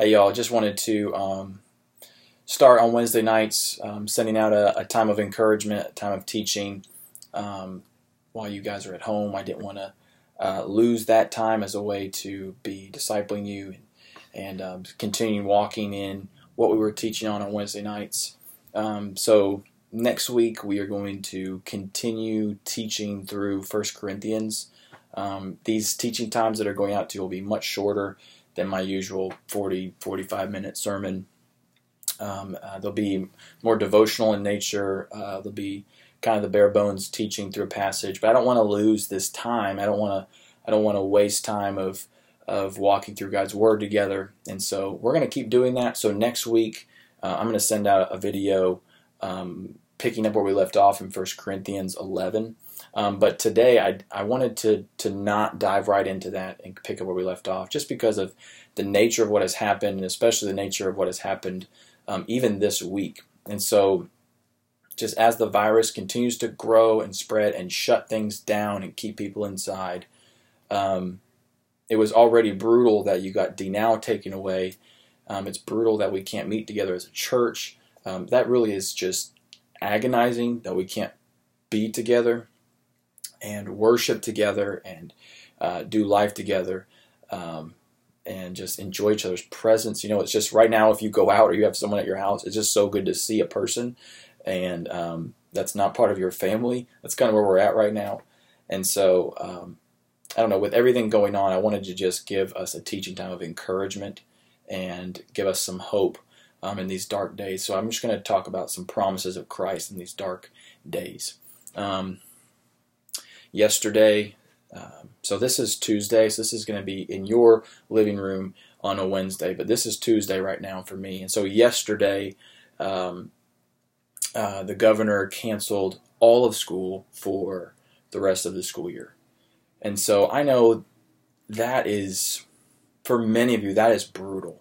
Hey, y'all, just wanted to um, start on Wednesday nights, um, sending out a, a, time of encouragement, a time of teaching um, while you guys are at home. I didn't want to uh, lose that time as a way to be discipling you and, and um, continuing walking in what we were teaching on on Wednesday nights. Um, so, next week we are going to continue teaching through First Corinthians. Um, these teaching times that are going out to will be much shorter than my usual 40, 45 minute sermon. Um, uh, they'll be more devotional in nature. Uh, they'll be kind of the bare bones teaching through a passage, but I don't want to lose this time. I don't want to. I don't want to waste time of of walking through God's Word together. And so we're going to keep doing that. So next week, uh, I'm going to send out a video um, picking up where we left off in 1 Corinthians 11. Um, but today, I, I wanted to, to not dive right into that and pick up where we left off, just because of the nature of what has happened, and especially the nature of what has happened um, even this week. And so, just as the virus continues to grow and spread and shut things down and keep people inside, um, it was already brutal that you got DNOW taken away. Um, it's brutal that we can't meet together as a church. Um, that really is just agonizing that we can't be together and worship together and uh, do life together um, and just enjoy each other's presence. You know, it's just right now, if you go out or you have someone at your house, it's just so good to see a person. And um, that's not part of your family. That's kind of where we're at right now. And so, um, I don't know, with everything going on, I wanted to just give us a teaching time of encouragement and give us some hope um, in these dark days. So I'm just going to talk about some promises of Christ in these dark days. Um, yesterday, um, so this is Tuesday, so this is going to be in your living room on a Wednesday, but this is Tuesday right now for me. And so yesterday, um, uh, the governor canceled all of school for the rest of the school year. And so I know that is, for many of you, that is brutal.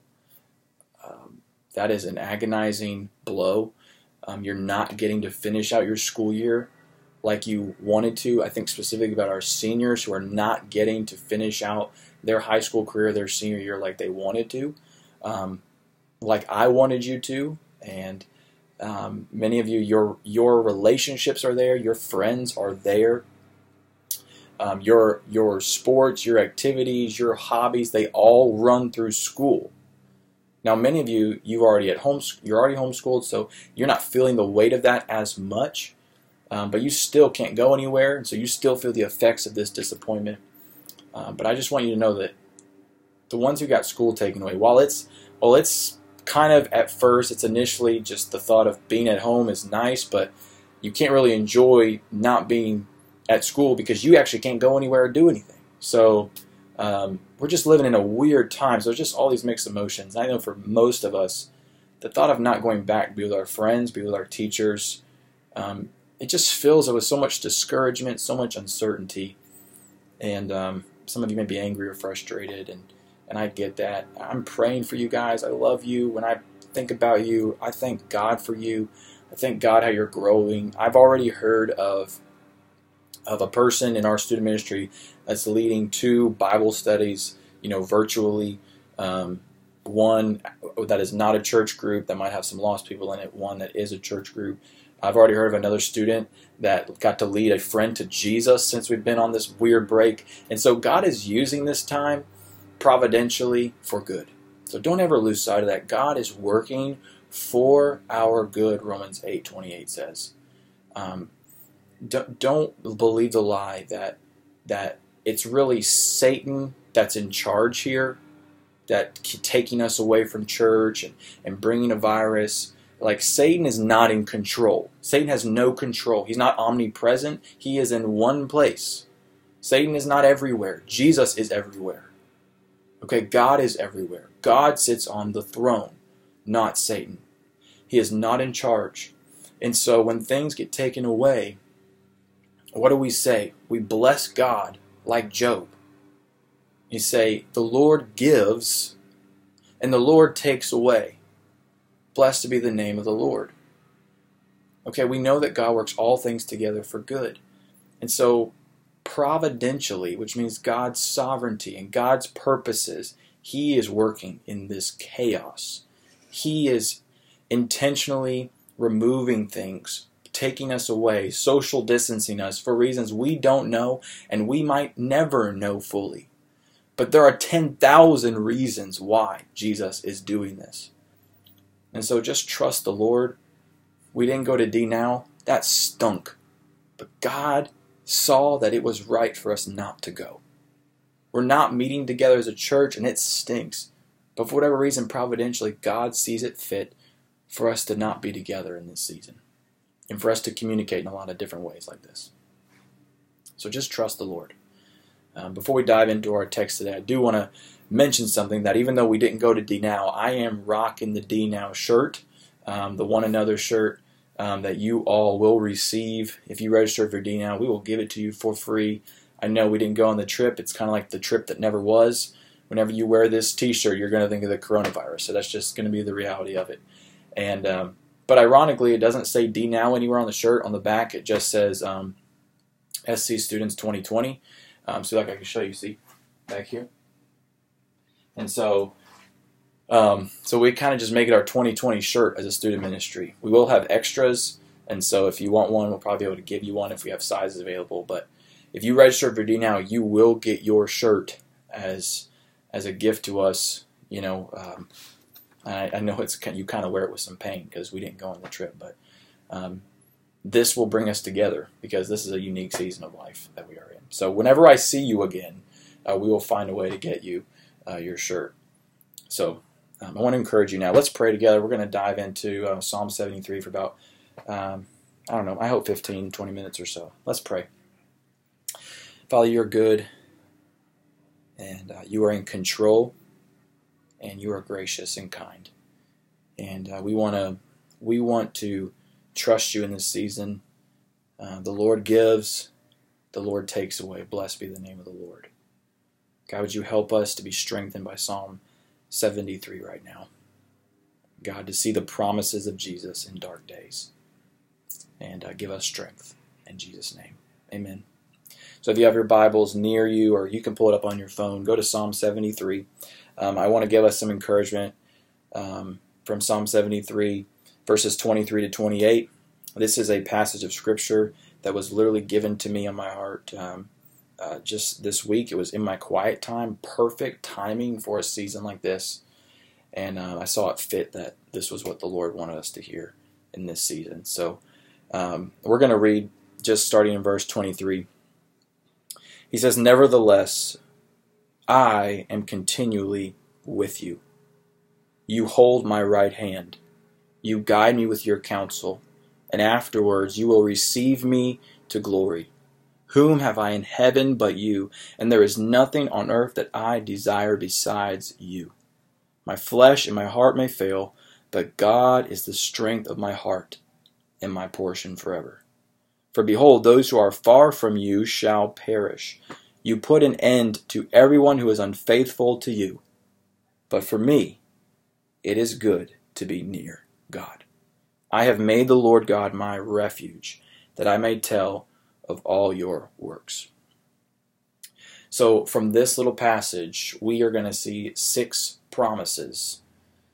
Um, that is an agonizing blow. Um, you're not getting to finish out your school year like you wanted to. I think specifically about our seniors who are not getting to finish out their high school career, their senior year, like they wanted to, um, like I wanted you to, and um, many of you, your your relationships are there, your friends are there, um, your your sports, your activities, your hobbies, they all run through school. Now, many of you, you already at home, you're already homeschooled, so you're not feeling the weight of that as much. Um, but you still can't go anywhere, so you still feel the effects of this disappointment. Uh, but I just want you to know that the ones who got school taken away, while it's well, it's kind of at first, it's initially just the thought of being at home is nice, but you can't really enjoy not being at school because you actually can't go anywhere or do anything. So um, we're just living in a weird time. So there's just all these mixed emotions. I know for most of us, the thought of not going back be with our friends, be with our teachers, um, it just fills it with so much discouragement, so much uncertainty, and um, some of you may be angry or frustrated, and and I get that. I'm praying for you guys. I love you. When I think about you, I thank God for you. I thank God how you're growing. I've already heard of of a person in our student ministry that's leading two Bible studies, you know, virtually. Um, one that is not a church group that might have some lost people in it. One that is a church group. I've already heard of another student that got to lead a friend to Jesus since we've been on this weird break. And so God is using this time providentially for good. So don't ever lose sight of that. God is working for our good, Romans 8 28 says. Um, don't, don't believe the lie that that it's really Satan that's in charge here, that taking us away from church and, and bringing a virus. Like Satan is not in control. Satan has no control. He's not omnipresent. He is in one place. Satan is not everywhere. Jesus is everywhere. Okay, God is everywhere. God sits on the throne, not Satan. He is not in charge. And so when things get taken away, what do we say? We bless God like Job. You say, The Lord gives and the Lord takes away. Blessed be the name of the Lord. Okay, we know that God works all things together for good. And so, providentially, which means God's sovereignty and God's purposes, He is working in this chaos. He is intentionally removing things, taking us away, social distancing us for reasons we don't know and we might never know fully. But there are 10,000 reasons why Jesus is doing this. And so just trust the Lord. We didn't go to D now. That stunk. But God saw that it was right for us not to go. We're not meeting together as a church and it stinks. But for whatever reason, providentially, God sees it fit for us to not be together in this season and for us to communicate in a lot of different ways like this. So just trust the Lord. Um, before we dive into our text today, I do want to mention something that even though we didn't go to D Now, I am rocking the D Now shirt, um, the one another shirt um, that you all will receive if you register for D Now. We will give it to you for free. I know we didn't go on the trip. It's kind of like the trip that never was. Whenever you wear this T-shirt, you're going to think of the coronavirus. So that's just going to be the reality of it. And um, but ironically, it doesn't say D now anywhere on the shirt. On the back, it just says um, SC Students 2020. Um, so like I can show you, see back here. And so, um, so we kind of just make it our 2020 shirt as a student ministry. We will have extras, and so if you want one, we'll probably be able to give you one if we have sizes available. But if you register for D now, you will get your shirt as as a gift to us. You know, um, I, I, know it's you kind of wear it with some pain because we didn't go on the trip, but um, this will bring us together because this is a unique season of life that we are in. So whenever I see you again, uh, we will find a way to get you uh, your shirt. So um, I want to encourage you now. Let's pray together. We're going to dive into uh, Psalm 73 for about, um, I don't know, I hope 15, 20 minutes or so. Let's pray. Father, you're good, and uh, you are in control, and you are gracious and kind. And uh, we want to we want to trust you in this season. Uh, the Lord gives, the Lord takes away. Blessed be the name of the Lord. God, would you help us to be strengthened by Psalm 73 right now? God, to see the promises of Jesus in dark days. And uh, give us strength. In Jesus' name. Amen. So if you have your Bibles near you, or you can pull it up on your phone, go to Psalm 73. Um, I want to give us some encouragement um, from Psalm 73, verses 23 to 28. This is a passage of Scripture that was literally given to me on my heart um, uh, just this week. It was in my quiet time, perfect timing for a season like this. And uh, I saw it fit that this was what the Lord wanted us to hear in this season. So um, we're going to read just starting in verse 23. He says, Nevertheless, I am continually with you. You hold my right hand. You guide me with your counsel, and afterwards you will receive me to glory. Whom have I in heaven but you? And there is nothing on earth that I desire besides you. My flesh and my heart may fail, but God is the strength of my heart and my portion forever. For behold, those who are far from you shall perish. You put an end to everyone who is unfaithful to you. But for me, it is good to be near God. I have made the Lord God my refuge, that I may tell of all your works. So, from this little passage, we are going to see six promises.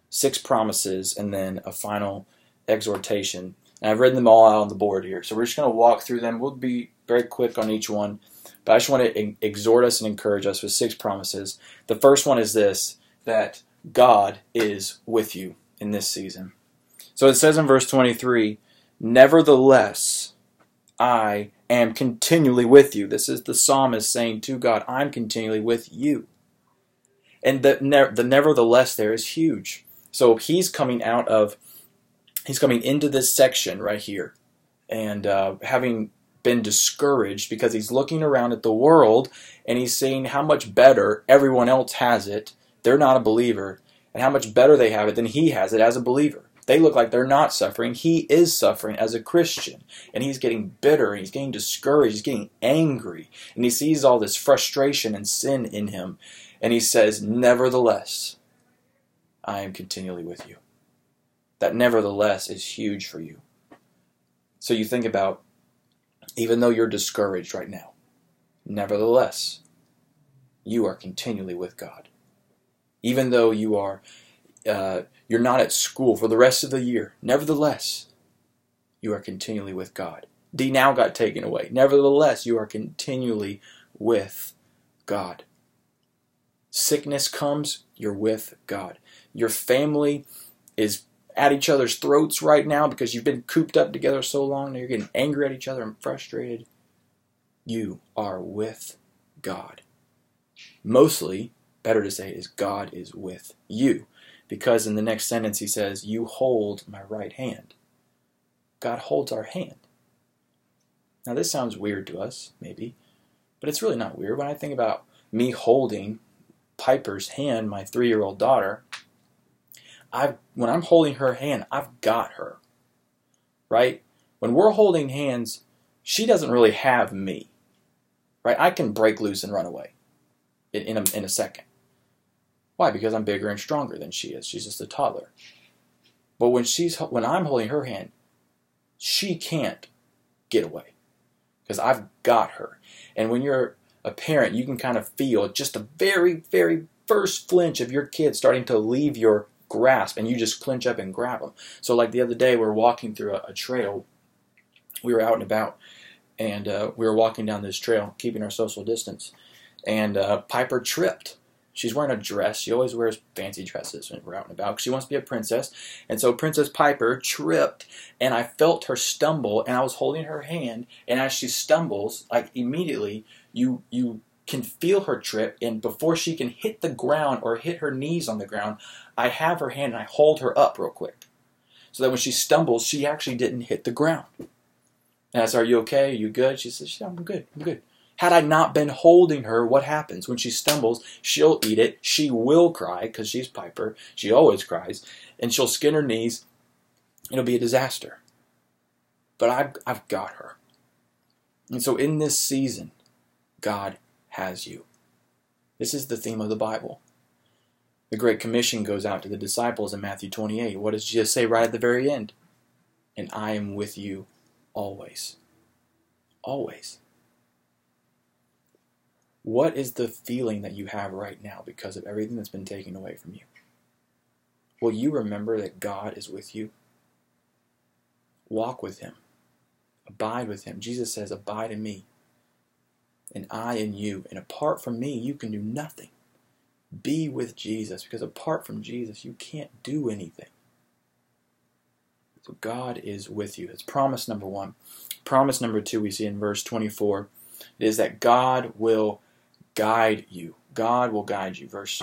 Six promises, and then a final exhortation and I've written them all out on the board here. So we're just going to walk through them. We'll be very quick on each one. But I just want to exhort us and encourage us with six promises. The first one is this that God is with you in this season. So it says in verse 23 Nevertheless, I am continually with you. This is the psalmist saying to God, I'm continually with you. And the, the nevertheless there is huge. So he's coming out of he's coming into this section right here and uh, having been discouraged because he's looking around at the world and he's seeing how much better everyone else has it. They're not a believer, and how much better they have it than he has it as a believer. They look like they're not suffering. He is suffering as a Christian. And he's getting bitter and he's getting discouraged. He's getting angry. And he sees all this frustration and sin in him. And he says, Nevertheless, I am continually with you that nevertheless is huge for you. So you think about, even though you're discouraged right now, nevertheless, you are continually with God. Even though you are uh, you're not at school for the rest of the year, nevertheless, you are continually with God. D now got taken away. Nevertheless, you are continually with God. Sickness comes, you're with God. Your family is at each other's throats right now because you've been cooped up together so long. Now you're getting angry at each other and frustrated. You are with God. Mostly, better to say, is God is with you. Because in the next sentence he says, You hold my right hand. God holds our hand. Now, this sounds weird to us, maybe, but it's really not weird. When I think about me holding Piper's hand, my three year old daughter, I've, when I'm holding her hand, I've got her. Right? When we're holding hands, she doesn't really have me. Right? I can break loose and run away in, in, a, in a second. Why? Because I'm bigger and stronger than she is. She's just a toddler. But when she's when I'm holding her hand, she can't get away because I've got her. And when you're a parent, you can kind of feel just the very, very first flinch of your kid starting to leave your grasp, and you just clinch up and grab them. So, like the other day, we are walking through a, a trail. We were out and about, and uh, we were walking down this trail, keeping our social distance. And uh, Piper tripped She's wearing a dress. She always wears fancy dresses when we're out and about because she wants to be a princess. And so Princess Piper tripped, and I felt her stumble, and I was holding her hand. And as she stumbles, like immediately, you you can feel her trip, and before she can hit the ground or hit her knees on the ground, I have her hand and I hold her up real quick, so that when she stumbles, she actually didn't hit the ground. And I said, "Are you okay? Are you good?" She says, "Yeah, I'm good. I'm good." Had I not been holding her, what happens? When she stumbles, she'll eat it. She will cry because she's Piper. She always cries. And she'll skin her knees. It'll be a disaster. But I've, I've got her. And so in this season, God has you. This is the theme of the Bible. The Great Commission goes out to the disciples in Matthew 28. What does Jesus say right at the very end? And I am with you always. Always. What is the feeling that you have right now because of everything that's been taken away from you? Will you remember that God is with you? Walk with Him. Abide with Him. Jesus says, Abide in me, and I in you. And apart from me, you can do nothing. Be with Jesus, because apart from Jesus, you can't do anything. So God is with you. That's promise number one. Promise number two, we see in verse 24, it is that God will guide you. God will guide you. Verse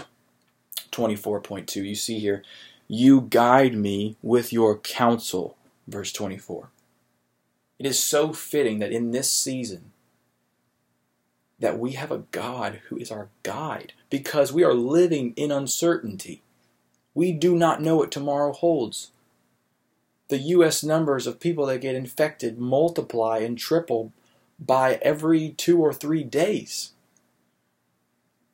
24.2. You see here, you guide me with your counsel. Verse 24. It is so fitting that in this season, that we have a God who is our guide because we are living in uncertainty. We do not know what tomorrow holds. The U.S. numbers of people that get infected multiply and triple by every two or three days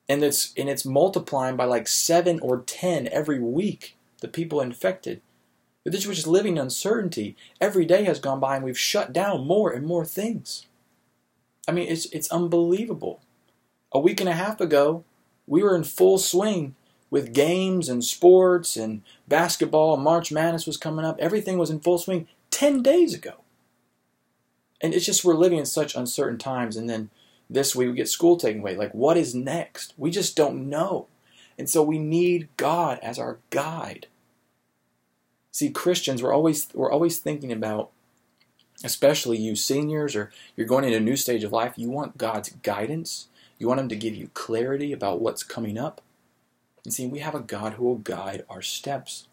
and it's and it's multiplying by like seven or ten every week. The people infected. But This was just living in uncertainty. Every day has gone by, and we've shut down more and more things. I mean, it's it's unbelievable. A week and a half ago, we were in full swing with games and sports and basketball. March Madness was coming up. Everything was in full swing ten days ago. And it's just we're living in such uncertain times, and then this week we get school taken away. Like, what is next? We just don't know. And so we need God as our guide. See, Christians, we're always we're always thinking about, especially you seniors or you're going into a new stage of life, you want God's guidance. You want him to give you clarity about what's coming up. And see, we have a God who will guide our steps.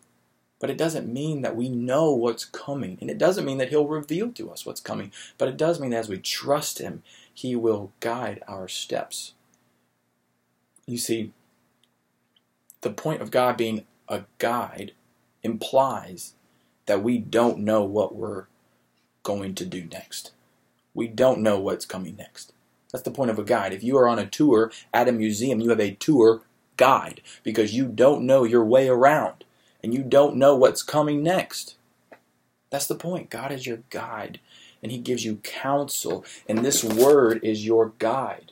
But it doesn't mean that we know what's coming. And it doesn't mean that he'll reveal to us what's coming. But it does mean that as we trust him, he will guide our steps. You see, the point of God being a guide implies that we don't know what we're going to do next. We don't know what's coming next. That's the point of a guide. If you are on a tour at a museum, you have a tour guide because you don't know your way around and you don't know what's coming next. That's the point. God is your guide and He gives you counsel. And this word is your guide.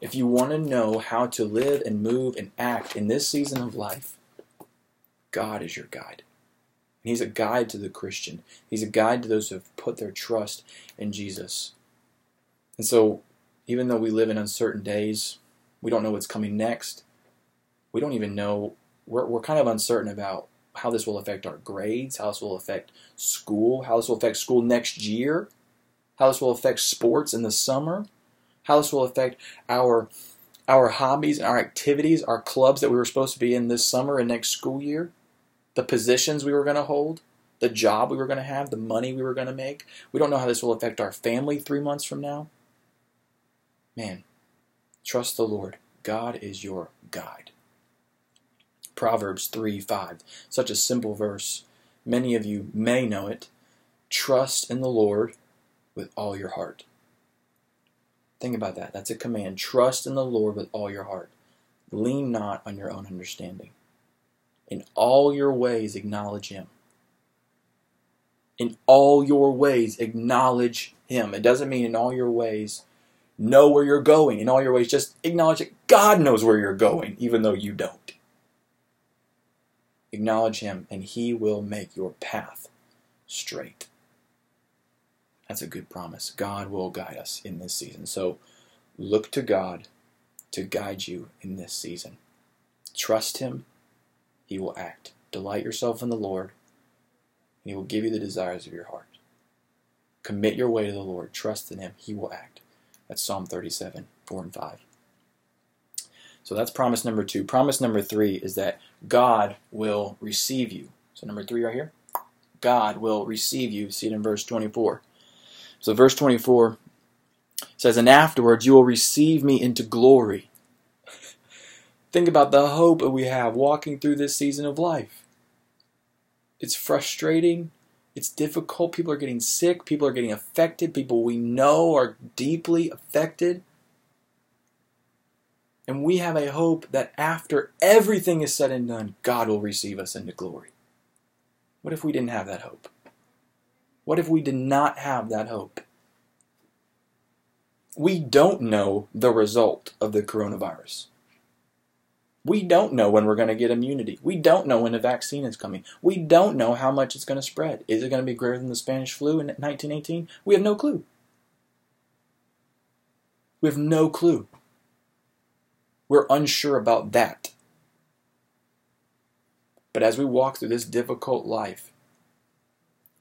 If you want to know how to live and move and act in this season of life, God is your guide. And He's a guide to the Christian. He's a guide to those who have put their trust in Jesus. And so, even though we live in uncertain days, we don't know what's coming next. We don't even know, we're, we're kind of uncertain about how this will affect our grades, how this will affect school, how this will affect school next year, how this will affect sports in the summer, how this will affect our our hobbies and our activities, our clubs that we were supposed to be in this summer and next school year, the positions we were going to hold, the job we were going to have, the money we were going to make. We don't know how this will affect our family three months from now. Man, trust the Lord. God is your guide. Proverbs 3 5. Such a simple verse. Many of you may know it. Trust in the Lord with all your heart. Think about that. That's a command. Trust in the Lord with all your heart. Lean not on your own understanding. In all your ways, acknowledge Him. In all your ways, acknowledge Him. It doesn't mean in all your ways, know where you're going. In all your ways, just acknowledge that God knows where you're going, even though you don't. Acknowledge Him, and He will make your path straight. That's a good promise. God will guide us in this season. So look to God to guide you in this season. Trust Him, He will act. Delight yourself in the Lord, and He will give you the desires of your heart. Commit your way to the Lord. Trust in Him, He will act. That's Psalm 37, 4 and 5. So that's promise number two. Promise number three is that God will receive you. So, number three right here God will receive you. See it in verse 24. So, verse 24 says, And afterwards you will receive me into glory. Think about the hope that we have walking through this season of life. It's frustrating. It's difficult. People are getting sick. People are getting affected. People we know are deeply affected. And we have a hope that after everything is said and done, God will receive us into glory. What if we didn't have that hope? What if we did not have that hope? We don't know the result of the coronavirus. We don't know when we're going to get immunity. We don't know when a vaccine is coming. We don't know how much it's going to spread. Is it going to be greater than the Spanish flu in 1918? We have no clue. We have no clue. We're unsure about that. But as we walk through this difficult life,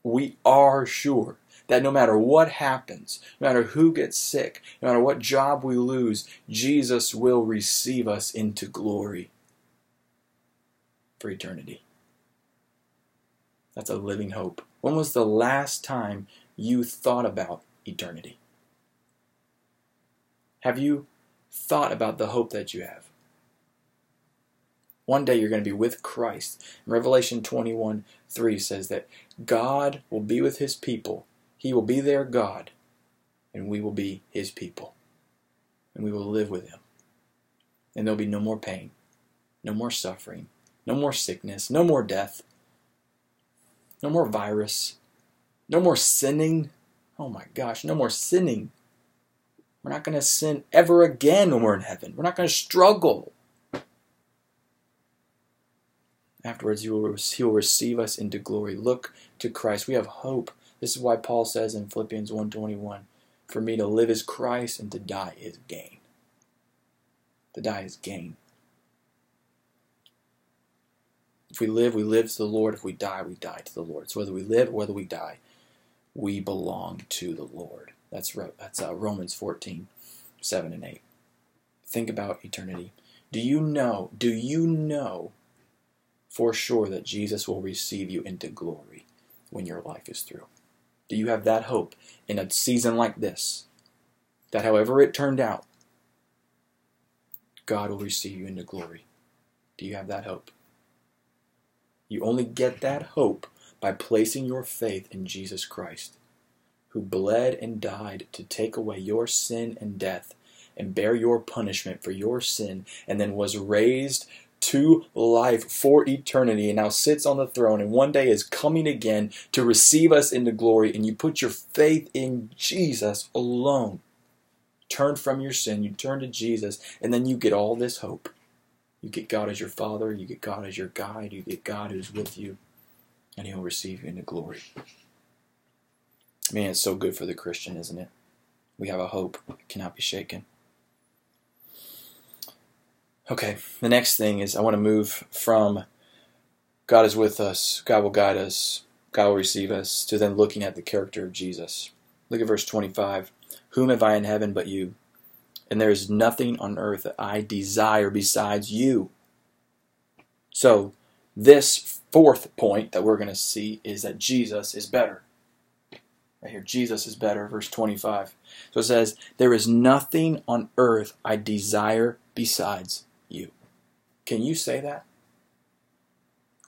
we are sure that no matter what happens, no matter who gets sick, no matter what job we lose, Jesus will receive us into glory for eternity. That's a living hope. When was the last time you thought about eternity? Have you thought about the hope that you have. One day you're going to be with Christ. Revelation 21 3 says that God will be with his people. He will be their God, and we will be his people. And we will live with him. And there'll be no more pain, no more suffering, no more sickness, no more death, no more virus, no more sinning. Oh my gosh, no more sinning. We're not going to sin ever again when we're in heaven. We're not going to struggle. Afterwards, he will, he will receive us into glory. Look to Christ. We have hope. This is why Paul says in Philippians 1.21, For me to live is Christ and to die is gain. To die is gain. If we live, we live to the Lord. If we die, we die to the Lord. So whether we live or whether we die, we belong to the Lord. That's that's uh, Romans 14, 7 and 8. Think about eternity. Do you know, do you know for sure that Jesus will receive you into glory when your life is through? Do you have that hope in a season like this? That however it turned out, God will receive you into glory. Do you have that hope? You only get that hope by placing your faith in Jesus Christ who bled and died to take away your sin and death and bear your punishment for your sin, and then was raised to life for eternity and now sits on the throne and one day is coming again to receive us into glory and you put your faith in Jesus alone turn from your sin, you turn to Jesus, and then you get all this hope. You get God as your Father, you get God as your guide, you get God who's with you, and He'll receive you into glory. Man, it's so good for the Christian, isn't it? We have a hope that cannot be shaken. Okay, the next thing is I want to move from God is with us, God will guide us, God will receive us, to then looking at the character of Jesus. Look at verse 25. Whom have I in heaven but you? And there is nothing on earth that I desire besides you. So, this fourth point that we're going to see is that Jesus is better. Right here, Jesus is better, verse 25. So it says, There is nothing on earth I desire besides you. Can you say that?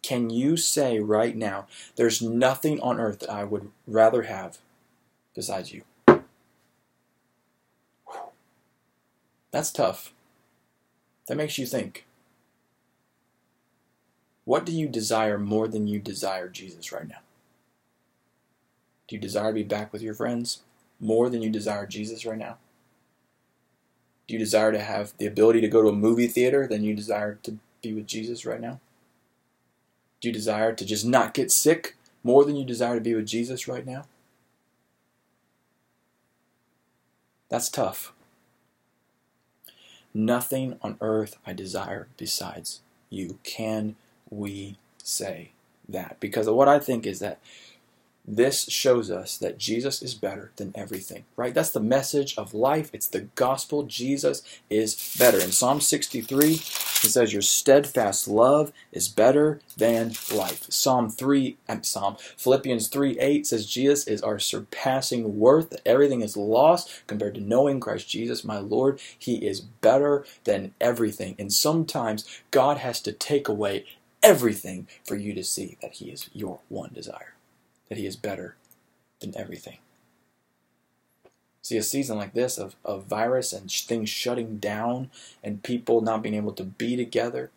Can you say right now, there's nothing on earth that I would rather have besides you? That's tough. That makes you think. What do you desire more than you desire Jesus right now? Do you desire to be back with your friends more than you desire Jesus right now? Do you desire to have the ability to go to a movie theater than you desire to be with Jesus right now? Do you desire to just not get sick more than you desire to be with Jesus right now? That's tough. Nothing on earth I desire besides you. Can we say that? Because what I think is that this shows us that Jesus is better than everything, right? That's the message of life. It's the gospel. Jesus is better. In Psalm 63, it says, Your steadfast love is better than life. Psalm 3, and Psalm, Philippians 3 8 says, Jesus is our surpassing worth, everything is lost compared to knowing Christ Jesus, my Lord. He is better than everything. And sometimes God has to take away everything for you to see that He is your one desire that he is better than everything. See, a season like this of, of virus and sh- things shutting down and people not being able to be together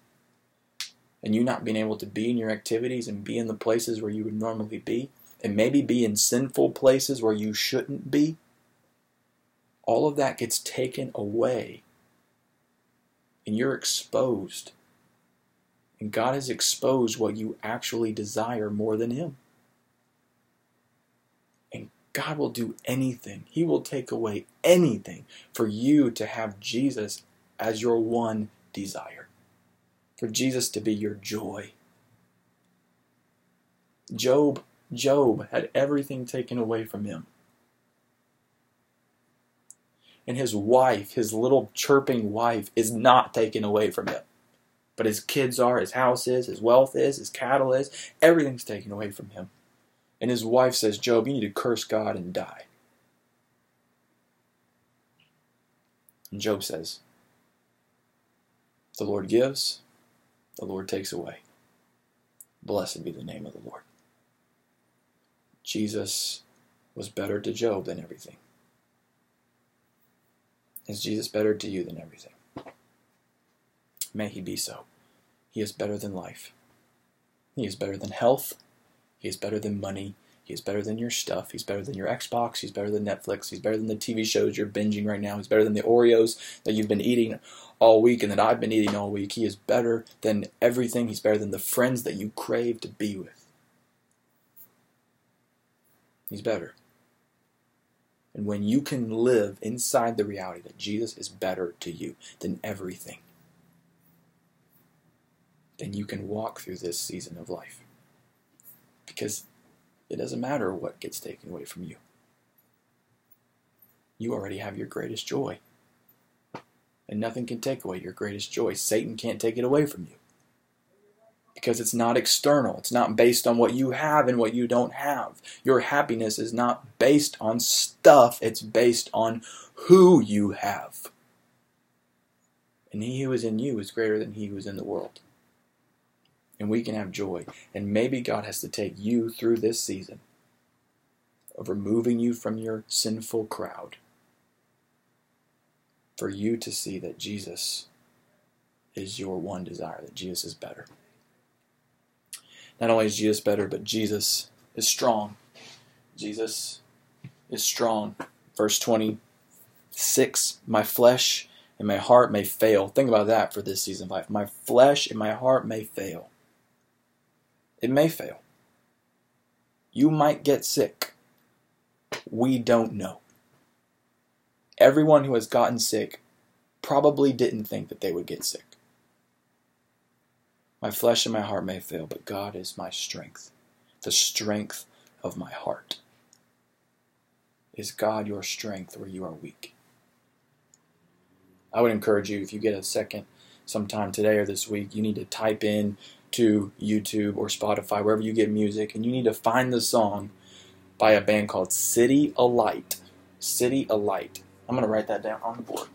and you not being able to be in your activities and be in the places where you would normally be and maybe be in sinful places where you shouldn't be, all of that gets taken away and you're exposed. And God has exposed what you actually desire more than Him. God will do anything. He will take away anything for you to have Jesus as your one desire, for Jesus to be your joy. Job, Job had everything taken away from him. And his wife, his little chirping wife, is not taken away from him. But his kids are, his house is, his wealth is, his cattle is, everything's taken away from him. And his wife says, Job, you need to curse God and die. And Job says, The Lord gives, the Lord takes away. Blessed be the name of the Lord. Jesus was better to Job than everything. Is Jesus better to you than everything? May he be so. He is better than life. He is better than health. He is better than money. He is better than your stuff. He's better than your Xbox. He's better than Netflix. He's better than the TV shows you're binging right now. He's better than the Oreos that you've been eating all week and that I've been eating all week. He is better than everything. He's better than the friends that you crave to be with. He's better. And when you can live inside the reality that Jesus is better to you than everything, then you can walk through this season of life because it doesn't matter what gets taken away from you. You already have your greatest joy. And nothing can take away your greatest joy. Satan can't take it away from you. Because it's not external. It's not based on what you have and what you don't have. Your happiness is not based on stuff, it's based on who you have. And he who is in you is greater than he who is in the world and we can have joy. And maybe God has to take you through this season of removing you from your sinful crowd for you to see that Jesus is your one desire, that Jesus is better. Not only is Jesus better, but Jesus is strong. Jesus is strong. Verse 26 my flesh and my heart may fail. Think about that for this season of life. My flesh and my heart may fail. It may fail. You might get sick. We don't know. Everyone who has gotten sick probably didn't think that they would get sick. My flesh and my heart may fail, but God is my strength, the strength of my heart. Is God your strength where you are weak? I would encourage you, if you get a second sometime today or this week, you need to type in to YouTube or Spotify, wherever you get music, and you need to find the song by a band called. CityAlight. I'm going to write that down on the board.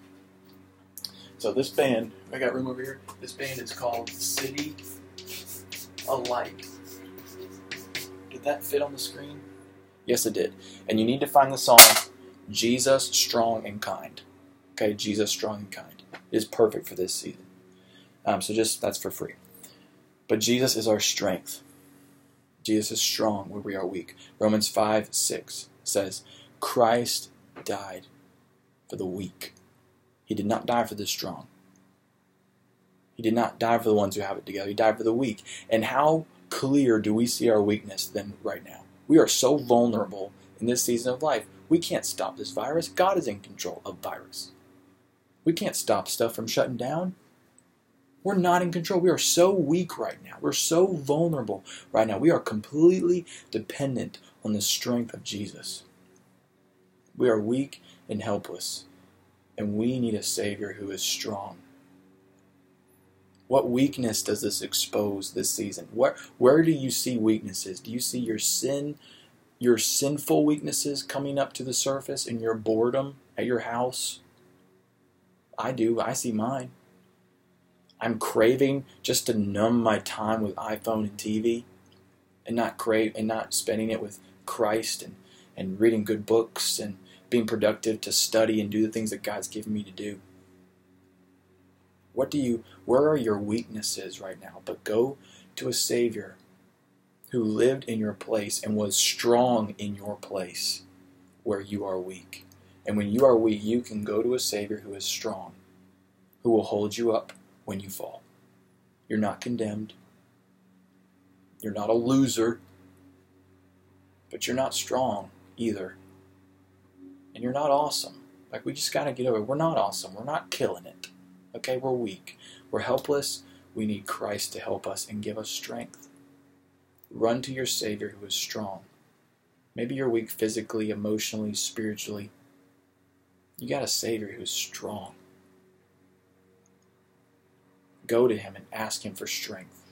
So this band, I got room over here. This band is called City a Light. Did that fit on the screen? Yes, it did. And you need to find the song Jesus Strong and Kind. Okay, Jesus Strong and Kind is perfect for this season. Um, so just that's for free. But Jesus is our strength. Jesus is strong where we are weak. Romans 5 6 says, Christ died for the weak. He did not die for the strong. He did not die for the ones who have it together. He died for the weak. And how clear do we see our weakness then right now? We are so vulnerable in this season of life. We can't stop this virus. God is in control of virus. We can't stop stuff from shutting down. We're not in control. We are so weak right now. We're so vulnerable right now. We are completely dependent on the strength of Jesus. We are weak and helpless, and we need a Savior who is strong. What weakness does this expose this season? Where, where do you see weaknesses? Do you see your sin, your sinful weaknesses coming up to the surface in your boredom at your house? I do. I see mine. I'm craving just to numb my time with iPhone and TV and not crave and not spending it with Christ and, and reading good books and being productive to study and do the things that God's given me to do. What do you where are your weaknesses right now? But go to a Savior who lived in your place and was strong in your place where you are weak. And when you are weak, you can go to a Savior who is strong, who will hold you up when you fall. You're not condemned. You're not a loser. But you're not strong either. And you're not awesome. Like, we just got to get over it. We're not awesome. We're not killing it. Okay? We're weak. We're helpless. We need Christ to help us and give us strength. Run to your Savior who is strong. Maybe you're weak physically, emotionally, spiritually. You got a Savior who's strong. Go to Him and ask Him for strength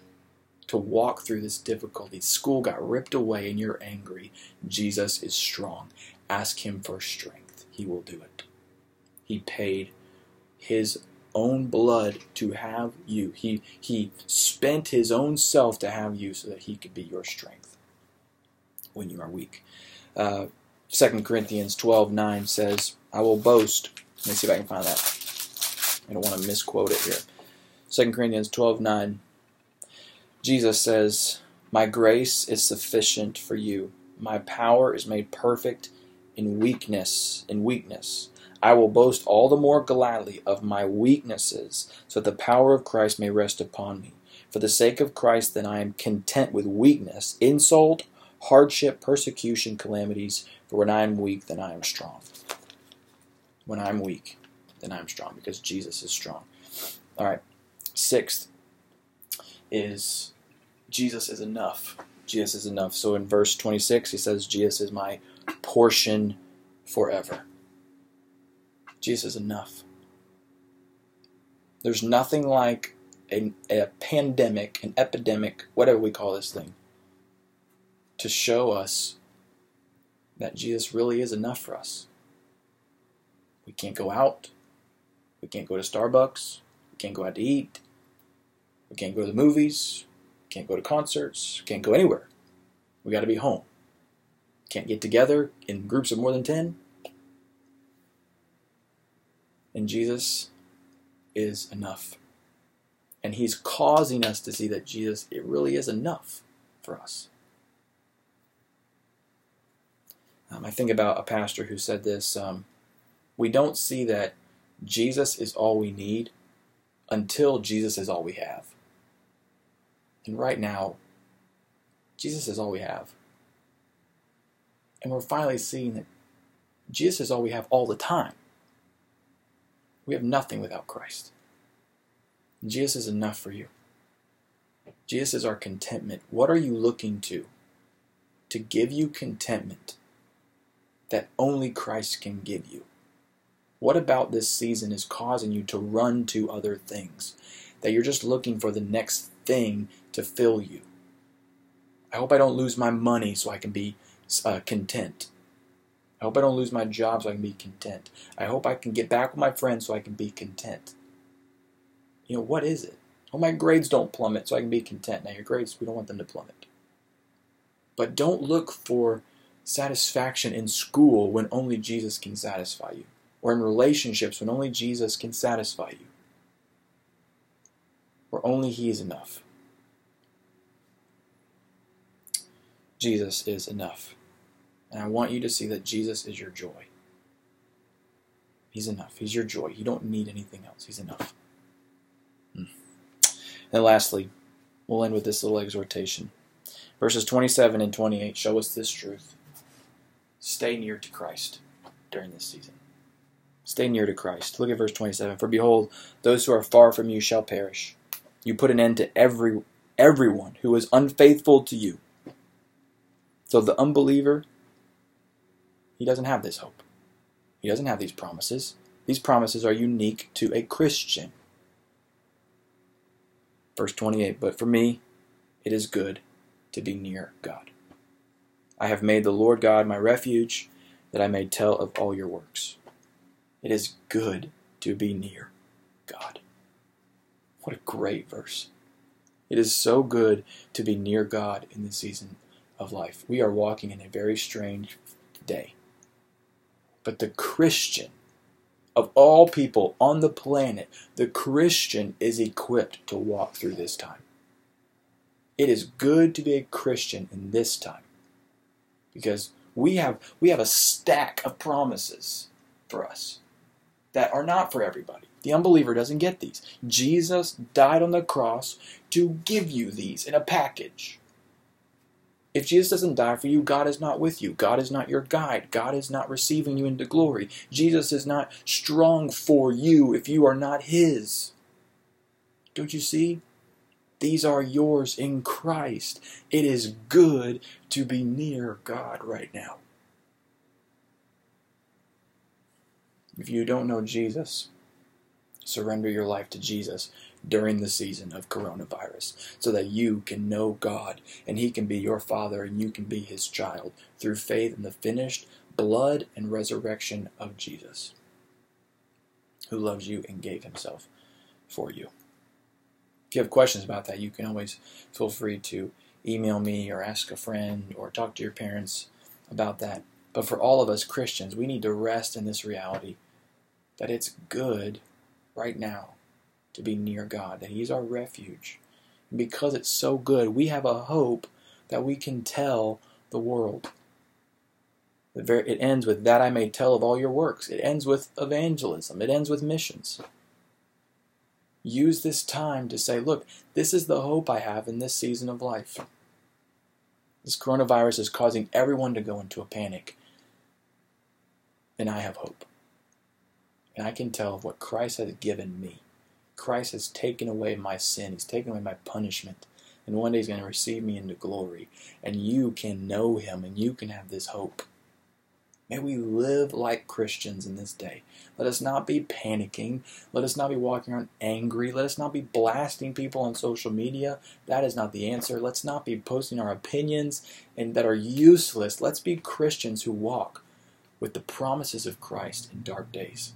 to walk through this difficulty. School got ripped away and you're angry. Jesus is strong. Ask Him for strength. He will do it. He paid His own blood to have you. He, he spent His own self to have you so that He could be your strength when you are weak. Uh, 2 Corinthians 12 9 says, I will boast. Let me see if I can find that. I don't want to misquote it here. 2 Corinthians 12 9. Jesus says, My grace is sufficient for you. My power is made perfect in weakness. In weakness. I will boast all the more gladly of my weaknesses, so that the power of Christ may rest upon me. For the sake of Christ, then I am content with weakness, insult, hardship, persecution, calamities. For when I am weak, then I am strong. When I'm weak, then I'm strong, because Jesus is strong. All right. Sixth is Jesus is enough. Jesus is enough. So in verse 26, he says, Jesus is my portion forever. Jesus is enough. There's nothing like a, a pandemic, an epidemic, whatever we call this thing, to show us that Jesus really is enough for us. We can't go out. We can't go to Starbucks. We can't go out to eat. We can't go to the movies. Can't go to concerts. Can't go anywhere. We got to be home. Can't get together in groups of more than 10. And Jesus is enough. And he's causing us to see that Jesus, it really is enough for us. Um, I think about a pastor who said this um, We don't see that Jesus is all we need until Jesus is all we have. And right now, Jesus is all we have. And we're finally seeing that Jesus is all we have all the time. We have nothing without Christ. Jesus is enough for you. Jesus is our contentment. What are you looking to? To give you contentment that only Christ can give you. What about this season is causing you to run to other things? That you're just looking for the next thing to fill you. I hope I don't lose my money so I can be uh, content. I hope I don't lose my job so I can be content. I hope I can get back with my friends so I can be content. You know, what is it? Oh, my grades don't plummet so I can be content. Now, your grades, we don't want them to plummet. But don't look for satisfaction in school when only Jesus can satisfy you, or in relationships when only Jesus can satisfy you, or only He is enough. Jesus is enough. And I want you to see that Jesus is your joy. He's enough. He's your joy. You don't need anything else. He's enough. Hmm. And lastly, we'll end with this little exhortation. Verses 27 and 28 show us this truth. Stay near to Christ during this season. Stay near to Christ. Look at verse 27. For behold, those who are far from you shall perish. You put an end to every everyone who is unfaithful to you. So the unbeliever, he doesn't have this hope. He doesn't have these promises. These promises are unique to a Christian. Verse 28 But for me, it is good to be near God. I have made the Lord God my refuge, that I may tell of all your works. It is good to be near God. What a great verse. It is so good to be near God in this season of life. We are walking in a very strange day. But the Christian, of all people on the planet, the Christian is equipped to walk through this time. It is good to be a Christian in this time because we have we have a stack of promises for us that are not for everybody. The unbeliever doesn't get these. Jesus died on the cross to give you these in a package. If Jesus doesn't die for you, God is not with you. God is not your guide. God is not receiving you into glory. Jesus is not strong for you if you are not His. Don't you see? These are yours in Christ. It is good to be near God right now. If you don't know Jesus, surrender your life to Jesus during the season of coronavirus so that you can know God and He can be your Father and you can be His child through faith in the finished blood and resurrection of Jesus, who loves you and gave Himself for you. If you have questions about that, you can always feel free to email me or ask a friend or talk to your parents about that. But for all of us Christians, we need to rest in this reality that it's good right now to be near God, that He's our refuge. And because it's so good, we have a hope that we can tell the world. It ends with that I may tell of all your works. It ends with evangelism. It ends with missions. Use this time to say, look, this is the hope I have in this season of life. This coronavirus is causing everyone to go into a panic. And I have hope. And I can tell of what Christ has given me. Christ has taken away my sin, He's taken away my punishment. And one day He's going to receive me into glory. And you can know Him and you can have this hope. May we live like Christians in this day. Let us not be panicking. Let us not be walking around angry. Let us not be blasting people on social media. That is not the answer. Let's not be posting our opinions and that are useless. Let's be Christians who walk with the promises of Christ in dark days.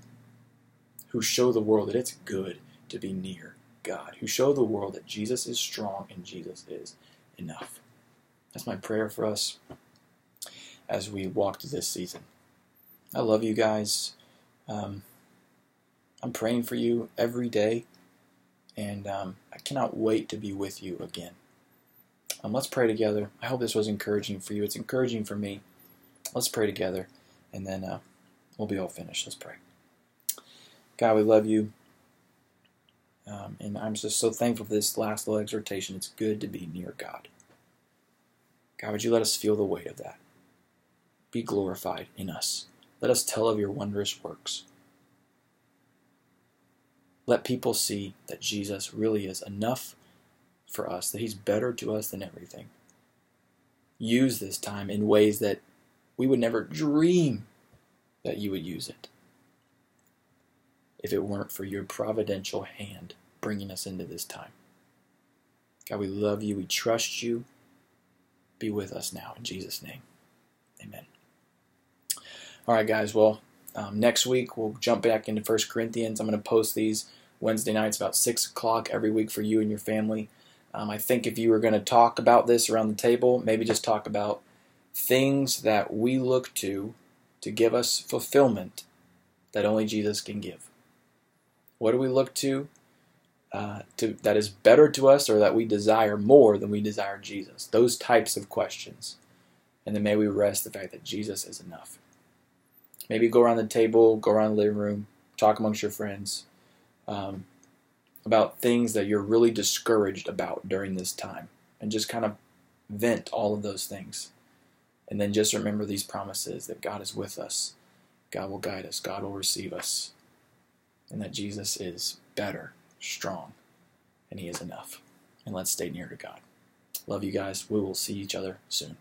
Who show the world that it's good to be near God. Who show the world that Jesus is strong and Jesus is enough. That's my prayer for us as we walk through this season. I love you guys. Um, I'm praying for you every day, and um, I cannot wait to be with you again. Um, let's pray together. I hope this was encouraging for you. It's encouraging for me. Let's pray together, and then uh, we'll be all finished. Let's pray. God, we love you. Um, and I'm just so thankful for this last little exhortation. It's good to be near God. God, would you let us feel the weight of that? Be glorified in us. Let us tell of your wondrous works. Let people see that Jesus really is enough for us, that he's better to us than everything. Use this time in ways that we would never dream that you would use it if it weren't for your providential hand bringing us into this time. God, we love you. We trust you. Be with us now in Jesus' name. Amen. All right, guys. Well, um, next week we'll jump back into First Corinthians. I'm going to post these Wednesday nights about 6 o'clock every week for you and your family. Um, I think if you were going to talk about this around the table, maybe just talk about things that we look to to give us fulfillment that only Jesus can give. What do we look to, uh, to that is better to us or that we desire more than we desire Jesus? Those types of questions. And then may we rest the fact that Jesus is enough. Maybe go around the table, go around the living room, talk amongst your friends um, about things that you're really discouraged about during this time. And just kind of vent all of those things. And then just remember these promises that God is with us, God will guide us, God will receive us, and that Jesus is better, strong, and He is enough. And let's stay near to God. Love you guys. We will see each other soon.